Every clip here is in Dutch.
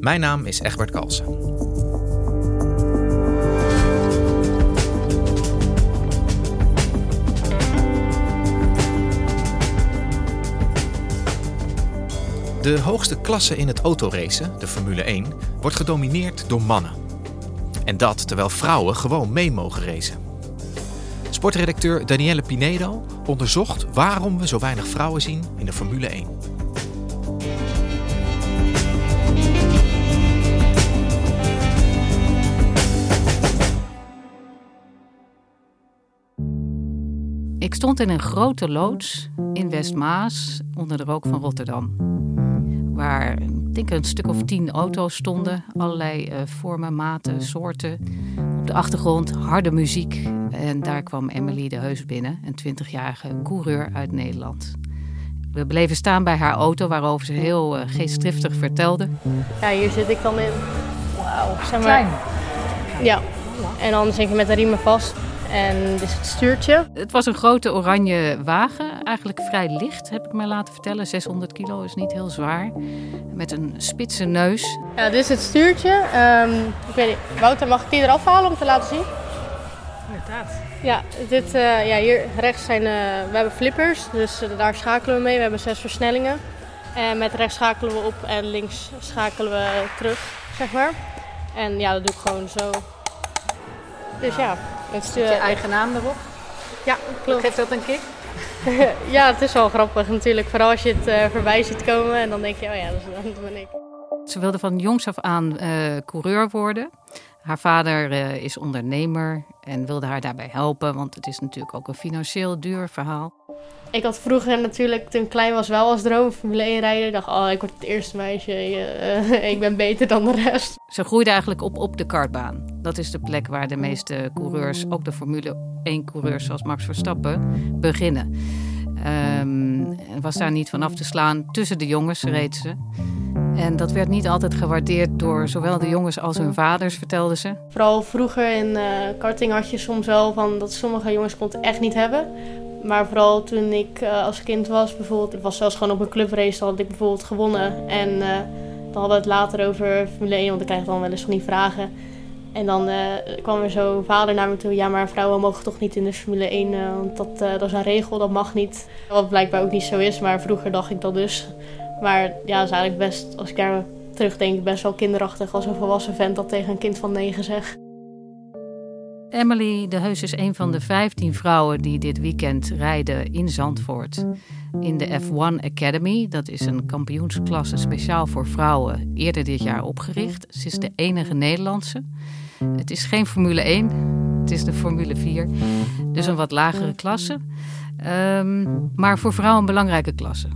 Mijn naam is Egbert Kalsen. De hoogste klasse in het autoracen, de Formule 1, wordt gedomineerd door mannen. En dat terwijl vrouwen gewoon mee mogen racen. Sportredacteur Danielle Pinedo onderzocht waarom we zo weinig vrouwen zien in de Formule 1. Ik stond in een grote loods in Westmaas onder de rook van Rotterdam. Waar ik denk een stuk of tien auto's stonden. Allerlei uh, vormen, maten, soorten. Op de achtergrond harde muziek. En daar kwam Emily de Heus binnen, een 20-jarige coureur uit Nederland. We bleven staan bij haar auto, waarover ze heel uh, geestdriftig vertelde. Ja, hier zit ik dan in. Wauw, Zeg maar- klein. Ja. En dan zit ik met de riemen vast. En dit is het stuurtje. Het was een grote oranje wagen, eigenlijk vrij licht, heb ik mij laten vertellen. 600 kilo is niet heel zwaar. Met een spitse neus. Ja, dit is het stuurtje. Ehm, ik weet niet. Wouter, mag ik die eraf halen om te laten zien? Inderdaad. Ja, dit, eh, ja hier rechts zijn, eh, we hebben flippers, dus eh, daar schakelen we mee. We hebben zes versnellingen. En met rechts schakelen we op en links schakelen we terug, zeg maar. En ja, dat doe ik gewoon zo. Dus ja, het stuur... Je eigen naam erop. Ja, klopt. Geeft dat een kick? Ja, het is wel grappig natuurlijk. Vooral als je het eh, voorbij ziet komen en dan denk je, oh ja, dat, is, dat ben ik. Ze wilde van jongs af aan eh, coureur worden. Haar vader eh, is ondernemer en wilde haar daarbij helpen, want het is natuurlijk ook een financieel duur verhaal. Ik had vroeger natuurlijk, toen ik klein was, wel als droom Formule 1 rijden. Ik dacht, oh, ik word het eerste meisje. eh, ik ben beter dan de rest. Ze groeide eigenlijk op op de kartbaan. Dat is de plek waar de meeste coureurs, ook de Formule 1-coureurs zoals Max Verstappen, beginnen. En was daar niet van af te slaan. Tussen de jongens reed ze. En dat werd niet altijd gewaardeerd door zowel de jongens als hun vaders, vertelden ze. Vooral vroeger in eh, karting had je soms wel van dat sommige jongens kon het echt niet hebben. Maar vooral toen ik eh, als kind was, bijvoorbeeld, ik was zelfs gewoon op een clubrace, dan had ik bijvoorbeeld gewonnen. En eh, dan hadden we het later over Formule 1, want ik krijg dan wel eens van die vragen. En dan eh, kwam er zo'n vader naar me toe, ja maar vrouwen mogen toch niet in de Formule 1, eh, want dat, eh, dat is een regel, dat mag niet. Wat blijkbaar ook niet zo is, maar vroeger dacht ik dat dus. Maar ja, dat is eigenlijk best, als ik daar terugdenk, best wel kinderachtig als een volwassen vent dat tegen een kind van negen zegt. Emily de Heus is een van de 15 vrouwen die dit weekend rijden in Zandvoort. In de F1 Academy, dat is een kampioensklasse speciaal voor vrouwen, eerder dit jaar opgericht. Ze is de enige Nederlandse. Het is geen Formule 1, het is de Formule 4. Dus een wat lagere klasse. Ehm, maar voor vrouwen een belangrijke klasse.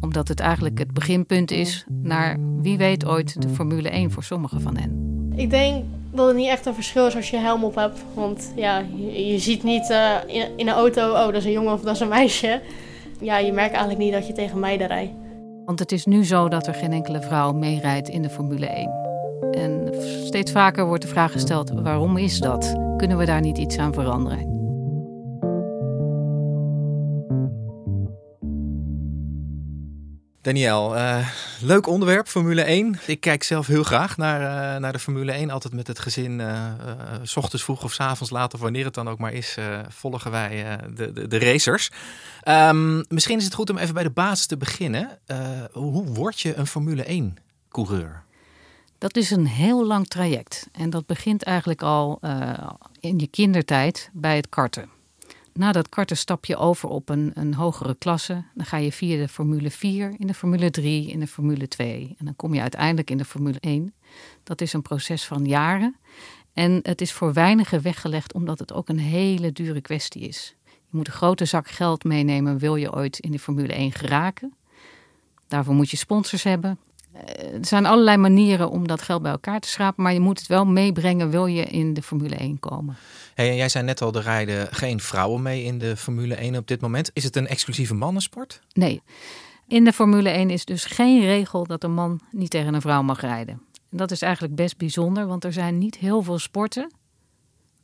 Omdat het eigenlijk het beginpunt is naar wie weet ooit de Formule 1 voor sommigen van hen. Ik denk dat het niet echt een verschil is als je helm op hebt. Want ja, je, ziet niet eh, in, in een auto, oh dat is een jongen of dat is een meisje. Ja, je merkt eigenlijk niet dat je tegen meiden rijdt. Want het is nu zo dat er geen enkele vrouw meerijdt in de Formule 1. En steeds vaker wordt de vraag gesteld: waarom is dat? Kunnen we daar niet iets aan veranderen? Daniel, eh, leuk onderwerp, Formule 1. Ik kijk zelf heel graag naar, eh, naar de Formule 1. Altijd met het gezin, eh, s ochtends vroeg of s avonds laat, of wanneer het dan ook maar is, volgen wij de, de, de racers. Ehm, misschien is het goed om even bij de basis te beginnen. Hoe word je een Formule 1-coureur? Dat is een heel lang traject. En dat begint eigenlijk al in je kindertijd bij het karten. Na dat karten stap je over op een, een hogere klasse. Dan ga je via de Formule 4, in de Formule 3, in de Formule 2. En dan kom je uiteindelijk in de Formule 1. Dat is een proces van jaren. En het is voor weinigen weggelegd omdat het ook een hele dure kwestie is. Je moet een grote zak geld meenemen, wil je ooit in de Formule 1 geraken. Daarvoor moet je sponsors hebben. Er zijn allerlei manieren om dat geld bij elkaar te schrapen. Maar je moet het wel meebrengen, wil je in de Formule 1 komen. Hey, jij zei net al, er rijden geen vrouwen mee in de Formule 1 op dit moment. Is het een exclusieve mannensport? Nee. In de Formule 1 is dus geen regel dat een man niet tegen een vrouw mag rijden. En dat is eigenlijk best bijzonder, want er zijn niet heel veel sporten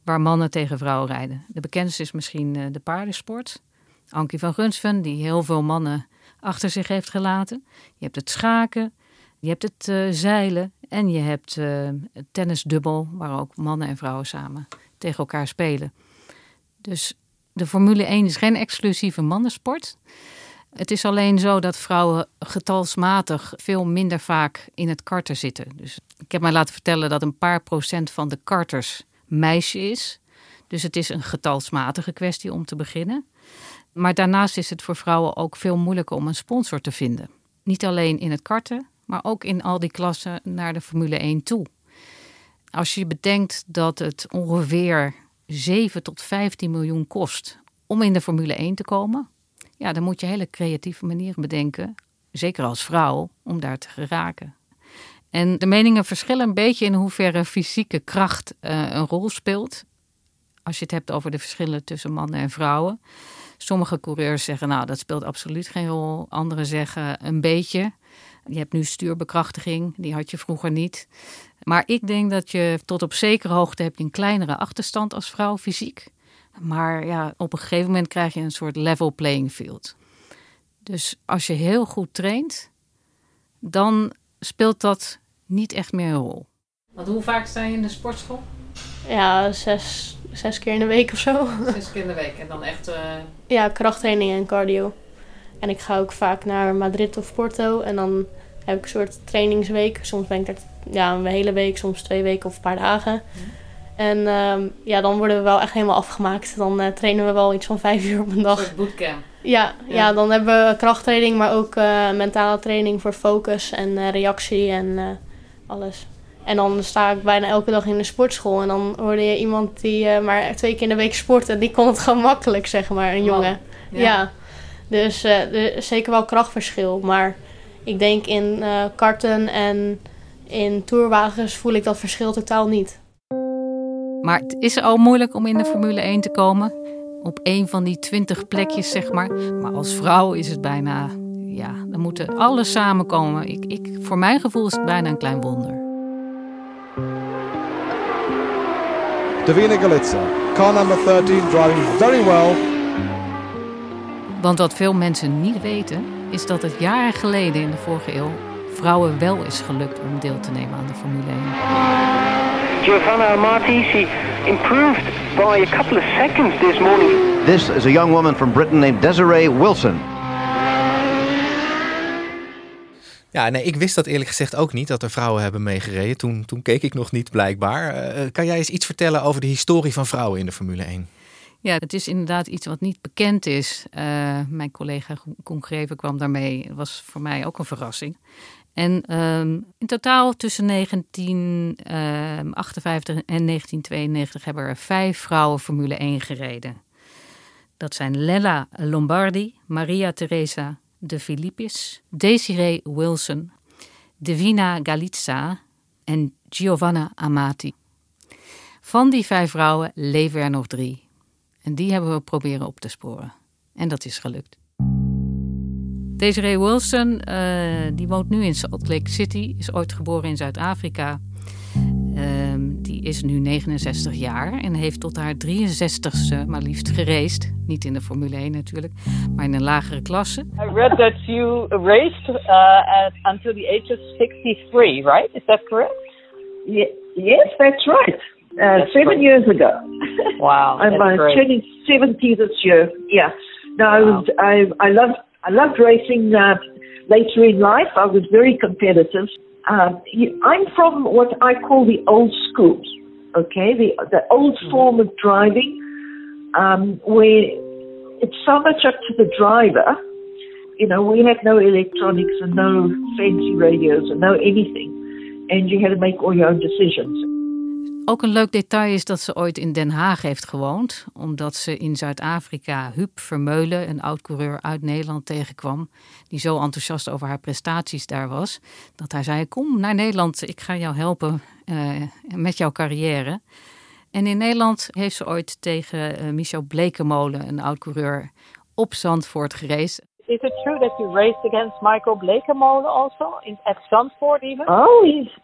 waar mannen tegen vrouwen rijden. De bekendste is misschien eh, de paardensport. Ankie van Gunsven, die heel veel mannen achter zich heeft gelaten. Je hebt het schaken, je hebt het uh, zeilen en je hebt uh, tennisdubbel, waar ook mannen en vrouwen samen tegen elkaar spelen. Dus de Formule 1 is geen exclusieve mannensport. Het is alleen zo dat vrouwen getalsmatig veel minder vaak in het karten zitten. Dus ik heb mij laten vertellen dat een paar procent van de karters meisje is. Dus het is een getalsmatige kwestie om te beginnen. Maar daarnaast is het voor vrouwen ook veel moeilijker om een sponsor te vinden. Niet alleen in het karten, maar ook in al die klassen naar de Formule 1 toe. Als je bedenkt dat het ongeveer 7 tot 15 miljoen kost om in de Formule 1 te komen, ja, dan moet je hele creatieve manieren bedenken, zeker als vrouw, om daar te geraken. En de meningen verschillen een beetje in hoeverre fysieke kracht uh, een rol speelt. Als je het hebt over de verschillen tussen mannen en vrouwen. Sommige coureurs zeggen, nou, dat speelt absoluut geen rol. Anderen zeggen een beetje. Je hebt nu stuurbekrachtiging, die had je vroeger niet. Maar ik denk dat je tot op zekere hoogte heb je een kleinere achterstand als vrouw fysiek. Maar ja, op een gegeven moment krijg je een soort level playing field. Dus als je heel goed traint, dan speelt dat niet echt meer een rol. Want hoe vaak sta je in de sportschool? Ja, zes, zes keer in de week of zo. Zes keer in de week en dan echt... Uh... Ja, krachttraining en cardio. En ik ga ook vaak naar Madrid of Porto en dan heb ik een soort trainingsweek. Soms ben ik er ja, een hele week, soms twee weken of een paar dagen. En um, ja, dan worden we wel echt helemaal afgemaakt. Dan uh, trainen we wel iets van vijf uur op een dag. Een bootcamp. Ja, ja, ja. dan hebben we krachttraining, maar ook uh, mentale training voor focus en uh, reactie en alles. En dan sta ik bijna elke dag in de sportschool. En dan hoorde je iemand die maar twee keer in de week sport. En die kon het gewoon makkelijk, zeg maar, een jongen. Ja. ja. Dus er is zeker wel krachtverschil. Maar ik denk in karten en in tourwagens voel ik dat verschil totaal niet. Maar het is al moeilijk om in de Formule 1 te komen. Op een van die twintig plekjes, zeg maar. Maar als vrouw is het bijna... Ja, dan moeten alles samenkomen. Ik, ik, voor mijn gevoel is het bijna een klein wonder. Davina Galitza, car number 13, driving very well. Want wat veel mensen niet weten, is dat het jaren geleden in de vorige eeuw vrouwen wel is gelukt om deel te nemen aan de Formule 1. Giovanna Amati, she improved by a couple of seconds this morning. This is a young woman from Britain named Desiree Wilson. Ja, nee, ik wist dat eerlijk gezegd ook niet, dat er vrouwen hebben meegereden. Toen, toen keek ik nog niet blijkbaar. Uh, kan jij eens iets vertellen over de historie van vrouwen in de Formule 1? Ja, het is inderdaad iets wat niet bekend is. Uh, mijn collega Koen Greven kwam daarmee. Het was voor mij ook een verrassing. En um, in totaal tussen 1958 ehm, en 1992 hebben er vijf vrouwen Formule 1 gereden. Dat zijn Lella Lombardi, Maria Teresa de Filippis, Desiree Wilson, Divina Galizza en Giovanna Amati. Van die vijf vrouwen leven er nog drie. En die hebben we proberen op te sporen. En dat is gelukt. Desiree Wilson, uh, die woont nu in Salt Lake City, is ooit geboren in Zuid-Afrika. Uh, die is nu 69 jaar en heeft tot haar 63ste maar liefst gereisd. Niet in de Formule 1 natuurlijk, maar in een lagere klasse. I read that you raced uh, at, until the age of 63, right? Is that correct? Yes, that's right. Uh, seven years ago. Wow, I'm uh, turning 70 this year. Yeah. No, wow. I was I I loved I loved racing uh, later in life. I was very competitive. Um, I'm from what I call the old school, okay, the the old mm-hmm. form of driving, um, where it's so much up to the driver. You know, we had no electronics and no fancy radios and no anything, and you had to make all your own decisions. Ook een leuk detail is dat ze ooit in Den Haag heeft gewoond, omdat ze in Zuid-Afrika Huub Vermeulen, een oud-coureur uit Nederland, tegenkwam, die zo enthousiast over haar prestaties daar was, dat hij zei: Kom naar Nederland, ik ga jou helpen uh, met jouw carrière. En in Nederland heeft ze ooit tegen uh, Michel Blekemolen, een oud-coureur, op Zandvoort gereisd. Is it true that you raced against Michael Blekemolen also in, at Zandvoort even? Oh, he's,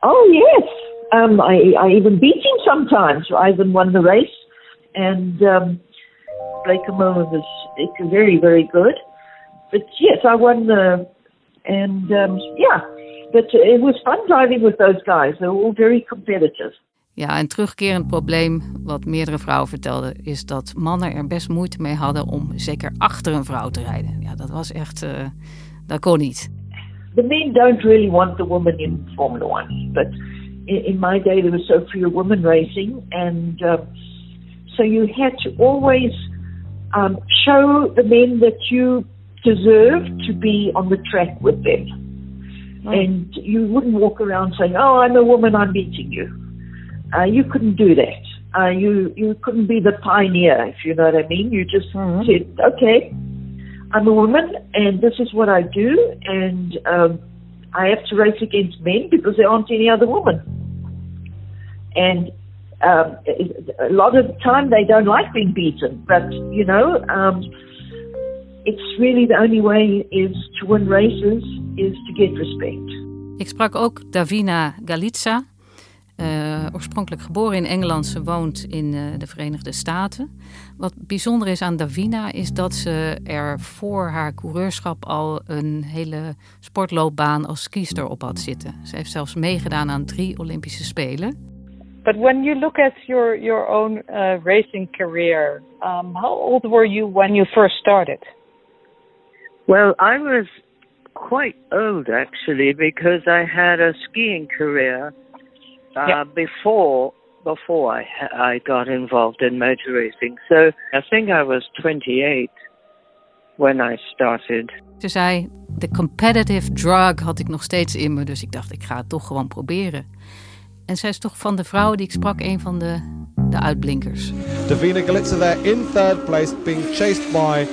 oh yes. Um, I, I even beat him sometimes. I even won the race. And um, Blake Moen was very, very good. But yes, I won the. And um, yeah, but it was fun driving with those guys. They were all very competitive. Ja, een terugkerend probleem wat meerdere vrouwen vertelden, is dat mannen er best moeite mee hadden om zeker achter een vrouw te rijden. Ja, dat was echt, uh, dat kon niet. The men don't really want the woman in Formula One, but in, my day there was so few women racing, and uh, so you had to always um, show the men that you deserve to be on the track with them. And you wouldn't walk around saying, "Oh, I'm a woman, I'm beating you." Uh, you couldn't do that. Uh, you you couldn't be the pioneer, if you know what I mean. You just mm-hmm. said, "Okay, I'm a woman, and this is what I do, and um, I have to race against men because there aren't any other women. And um, a lot of the time they don't like being beaten, but you know, um, it's really the only way is to win races is to get respect. Ik sprak ook Davina Galitza, Uh, oorspronkelijk geboren in Engeland, ze woont in uh, de Verenigde Staten. Wat bijzonder is aan Davina is dat ze er voor haar coureurschap al een hele sportloopbaan als skiester op had zitten. Ze heeft zelfs meegedaan aan drie Olympische Spelen. But when you look at your your own uh, racing career, um, how old were you when you first started? Well, I was quite old actually because I had a skiing career uh, yeah. before before I I got involved in motor racing. So I think I was 28 when I started. Ze zei, de competitive drug had ik nog steeds in me, dus ik dacht ik ga het toch gewoon proberen. En zij is toch van de vrouwen die ik sprak een van de, de uitblinkers. Davina Galitza there in third place, being chased by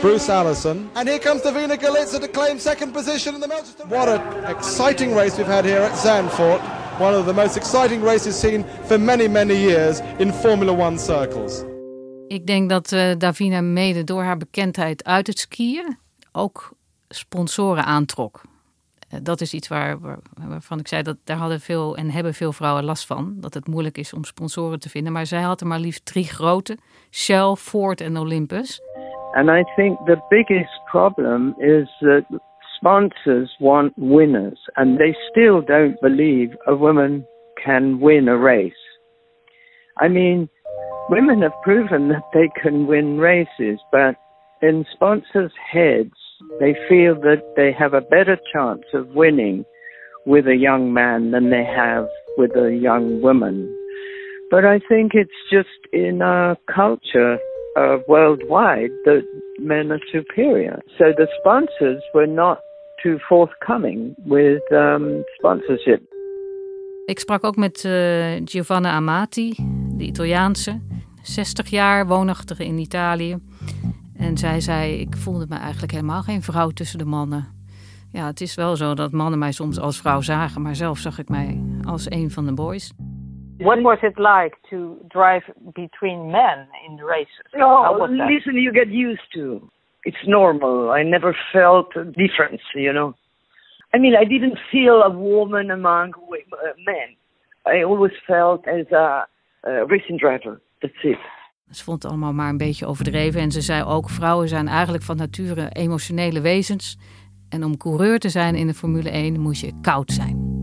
Bruce Allison. And here comes Davina Galitza to claim second position in the Manchester. What an exciting race we've had here at Zandvoort. One of the most exciting races seen for many, many years in Formula One circles. Ik denk dat uh, Davina mede door haar bekendheid uit het skiën ook sponsoren aantrok. Uh, dat is iets waar, waar, waarvan ik zei dat daar hadden veel en hebben veel vrouwen last van. Dat het moeilijk is om sponsoren te vinden. Maar zij had er maar liefst drie grote: Shell, Ford en Olympus. And I think the biggest problem is that sponsors want winners, and they still don't believe a woman can win a race. I mean, women have proven that they can win races, but in sponsors' heads, they feel that they have a better chance of winning with a young man than they have with a young woman. But I think it's just in our culture uh, worldwide that men are superior. So the sponsors were not too forthcoming with um, sponsorship. Ik sprak ook met uh, Giovanna Amati, de Italiaanse, 60 jaar woonachtig in Italië. En zij zei: Ik voelde me eigenlijk helemaal geen vrouw tussen de mannen. Ja, het is wel zo dat mannen mij soms als vrouw zagen, maar zelf zag ik mij als een van de boys. What was it like to drive between men in the races? Oh, listen, you get used to. It's normal. I never felt a difference, you know. I mean, I didn't feel a woman among uh, men. I always felt as a, a racing driver. That's it. Ze vond het allemaal maar een beetje overdreven. En ze zei ook, vrouwen zijn eigenlijk van nature emotionele wezens. En om coureur te zijn in de Formule 1 moest je koud zijn.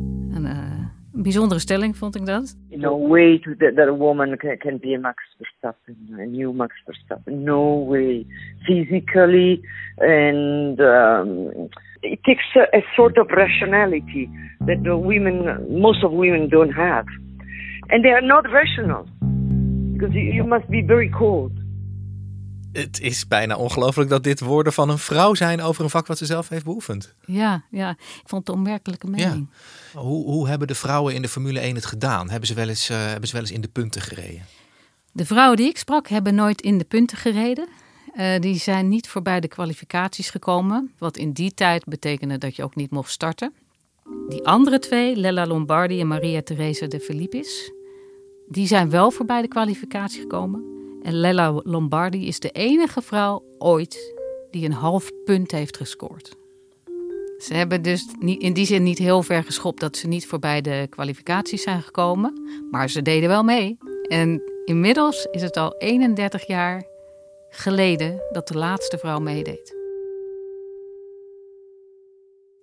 Bijzondere stelling vond ik dat. No way that, that a woman can, can be a Max Verstappen, a new Max Verstappen. No way. Physically and um, it takes a, a sort of rationality that the women, most of women don't have. And they are not rational because you, you must be very cold. Het is bijna ongelooflijk dat dit woorden van een vrouw zijn over een vak wat ze zelf heeft beoefend. Ja, ja. ik vond het een onmerkelijke mening. Ja. Hoe, hoe hebben de vrouwen in de Formule 1 het gedaan? Hebben ze wel eens, uh, hebben ze wel eens in de punten gereden? De vrouwen die ik sprak hebben nooit in de punten gereden. Uh, die zijn niet voorbij de kwalificaties gekomen. Wat in die tijd betekende dat je ook niet mocht starten. Die andere twee, Lella Lombardi en Maria Teresa de Filippis, die zijn wel voorbij de kwalificatie gekomen. En Lella Lombardi is de enige vrouw ooit die een half punt heeft gescoord. Ze hebben dus in die zin niet heel ver geschopt dat ze niet voorbij de kwalificaties zijn gekomen. Maar ze deden wel mee. En inmiddels is het al 31 jaar geleden dat de laatste vrouw meedeed.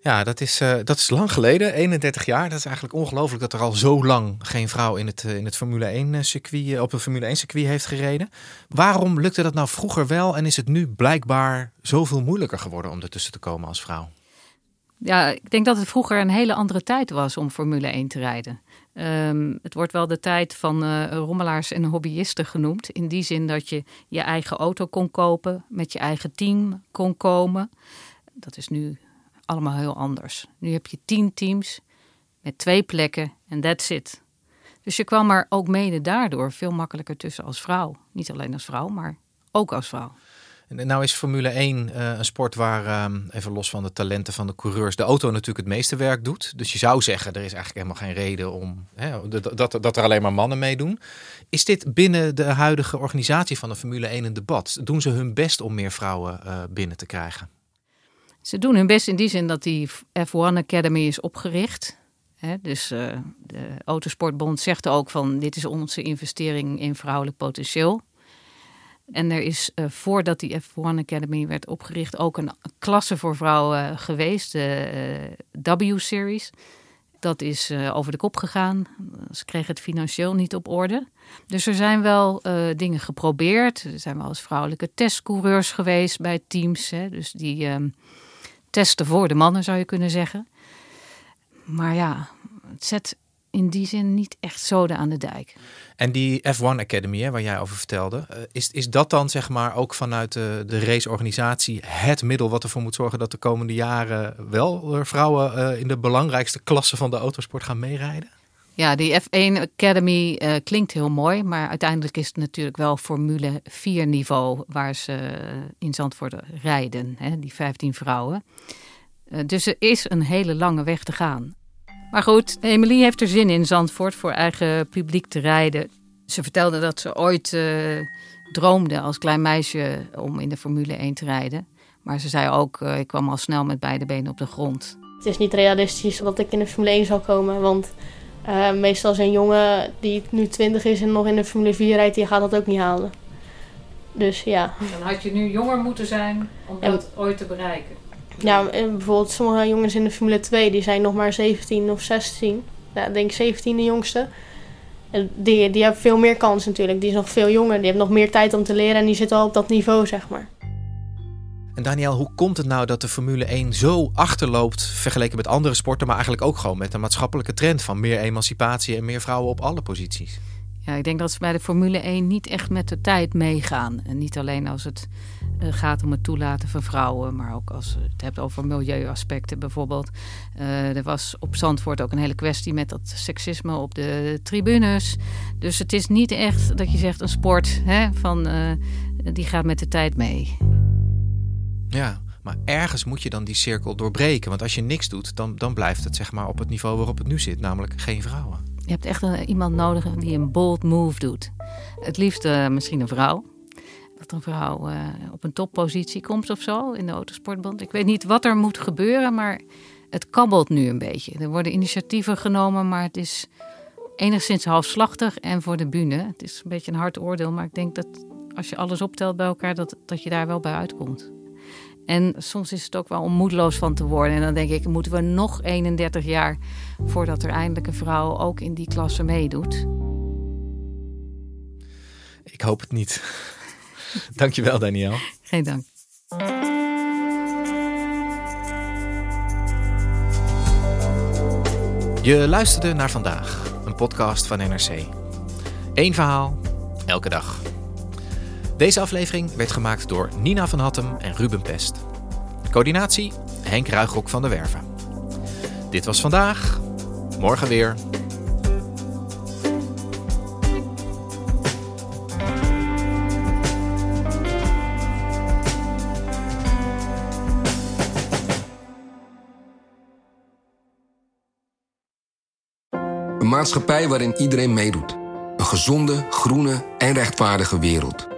Ja, dat is, uh, dat is lang geleden, 31 jaar. Dat is eigenlijk ongelooflijk dat er al zo lang geen vrouw in het, uh, in het Formule 1 eh, circuit, op een Formule 1 circuit heeft gereden. Waarom lukte dat nou vroeger wel en is het nu blijkbaar zoveel moeilijker geworden om ertussen te komen als vrouw? Ja, ik denk dat het vroeger een hele andere tijd was om Formule 1 te rijden. Um, het wordt wel de tijd van rommelaars en hobbyisten genoemd. In die zin dat je je eigen auto kon kopen, met je eigen team kon komen. Dat is nu allemaal heel anders. Nu heb je tien teams met twee plekken en that's it. Dus je kwam er ook mede daardoor veel makkelijker tussen als vrouw. Niet alleen als vrouw, maar ook als vrouw. Nou is Formule 1 uh, eh, een sport waar, uh, even los van de talenten van de coureurs, de auto natuurlijk het meeste werk doet. Dus je zou zeggen, er is eigenlijk helemaal geen reden om hè, dat, dat er alleen maar mannen meedoen. Is dit binnen de huidige organisatie van de Formule 1 een debat? Doen ze hun best om meer vrouwen uh, binnen te krijgen? Ze doen hun best in die zin dat die F1 Academy is opgericht. dus uh, de Autosportbond zegt ook van dit is onze investering in vrouwelijk potentieel. En er is uh, voordat die F1 Academy werd opgericht ook een klasse voor vrouwen geweest, de uh, W-series. Dat is over de kop gegaan. Ze kregen het financieel niet op orde. Dus er zijn wel dingen geprobeerd. Er zijn wel eens vrouwelijke testcoureurs geweest bij teams. Hè, dus die ehm, testen voor de mannen, zou je kunnen zeggen. Maar ja, het zet in die zin niet echt zoden aan de dijk. En die F1 Academy, hè, waar jij over vertelde, eh, is, is dat dan zeg maar ook vanuit de, de raceorganisatie het middel wat ervoor moet zorgen dat de komende jaren wel vrouwen uh, in de belangrijkste klasse van de autosport gaan meerijden? Ja, die F1 Academy uh, klinkt heel mooi, maar uiteindelijk is het natuurlijk wel Formule 4 niveau waar ze in Zandvoort rijden, hè, die 15 vrouwen. Uh, dus er is een hele lange weg te gaan. Maar goed, Emily heeft er zin in Zandvoort voor eigen publiek te rijden. Ze vertelde dat ze ooit droomde als klein meisje om in de Formule 1 te rijden. Maar ze zei ook, ik kwam al snel met beide benen op de grond. Het is niet realistisch dat ik in de Formule 1 zal komen, want uh, meestal is een jongen die nu 20 is en nog in de Formule 4 rijdt, die gaat dat ook niet halen. Dus ja. Dan had je nu jonger moeten zijn om dat ooit te bereiken. Ja, bijvoorbeeld sommige jongens in de Formule 2 die zijn nog maar 17 of 16. Ja, ik denk 17 de jongste. Die, die hebben veel meer kans natuurlijk. Die is nog veel jonger. Die heeft nog meer tijd om te leren en die zit al op dat niveau, zeg maar. En Daniel, hoe komt het nou dat de Formule 1 zo achterloopt vergeleken met andere sporten, maar eigenlijk ook gewoon met de maatschappelijke trend van meer emancipatie en meer vrouwen op alle posities? Ja, ik denk dat ze bij de Formule 1 niet echt met de tijd meegaan. En niet alleen als het uh, gaat om het toelaten van vrouwen, maar ook als het hebt over milieuaspecten bijvoorbeeld. Uh, er was op Zandvoort ook een hele kwestie met dat seksisme op de tribunes. Dus het is niet echt dat je zegt een sport hè, van uh, die gaat met de tijd mee. Ja, maar ergens moet je dan die cirkel doorbreken. Want als je niks doet, dan, dan blijft het zeg maar op het niveau waarop het nu zit, namelijk geen vrouwen. Je hebt echt een, iemand nodig die een bold move doet. Het liefst uh, misschien een vrouw. Dat een vrouw uh, op een toppositie komt of zo in de autosportband. Ik weet niet wat er moet gebeuren, maar het kabbelt nu een beetje. Er worden initiatieven genomen, maar het is enigszins halfslachtig en voor de bühne. Het is een beetje een hard oordeel, maar ik denk dat als je alles optelt bij elkaar, dat, dat je daar wel bij uitkomt. En soms is het ook wel om moedeloos van te worden. En dan denk ik, moeten we nog 31 jaar voordat er eindelijk een vrouw ook in die klasse meedoet? Ik hoop het niet. Dankjewel, Daniel. Geen dank. Je luisterde naar vandaag, een podcast van NRC. Eén verhaal, elke dag. Deze aflevering werd gemaakt door Nina van Hattem en Ruben Pest. Coördinatie Henk Ruigrok van der Werven. Dit was vandaag. Morgen weer. Een maatschappij waarin iedereen meedoet. Een gezonde, groene en rechtvaardige wereld.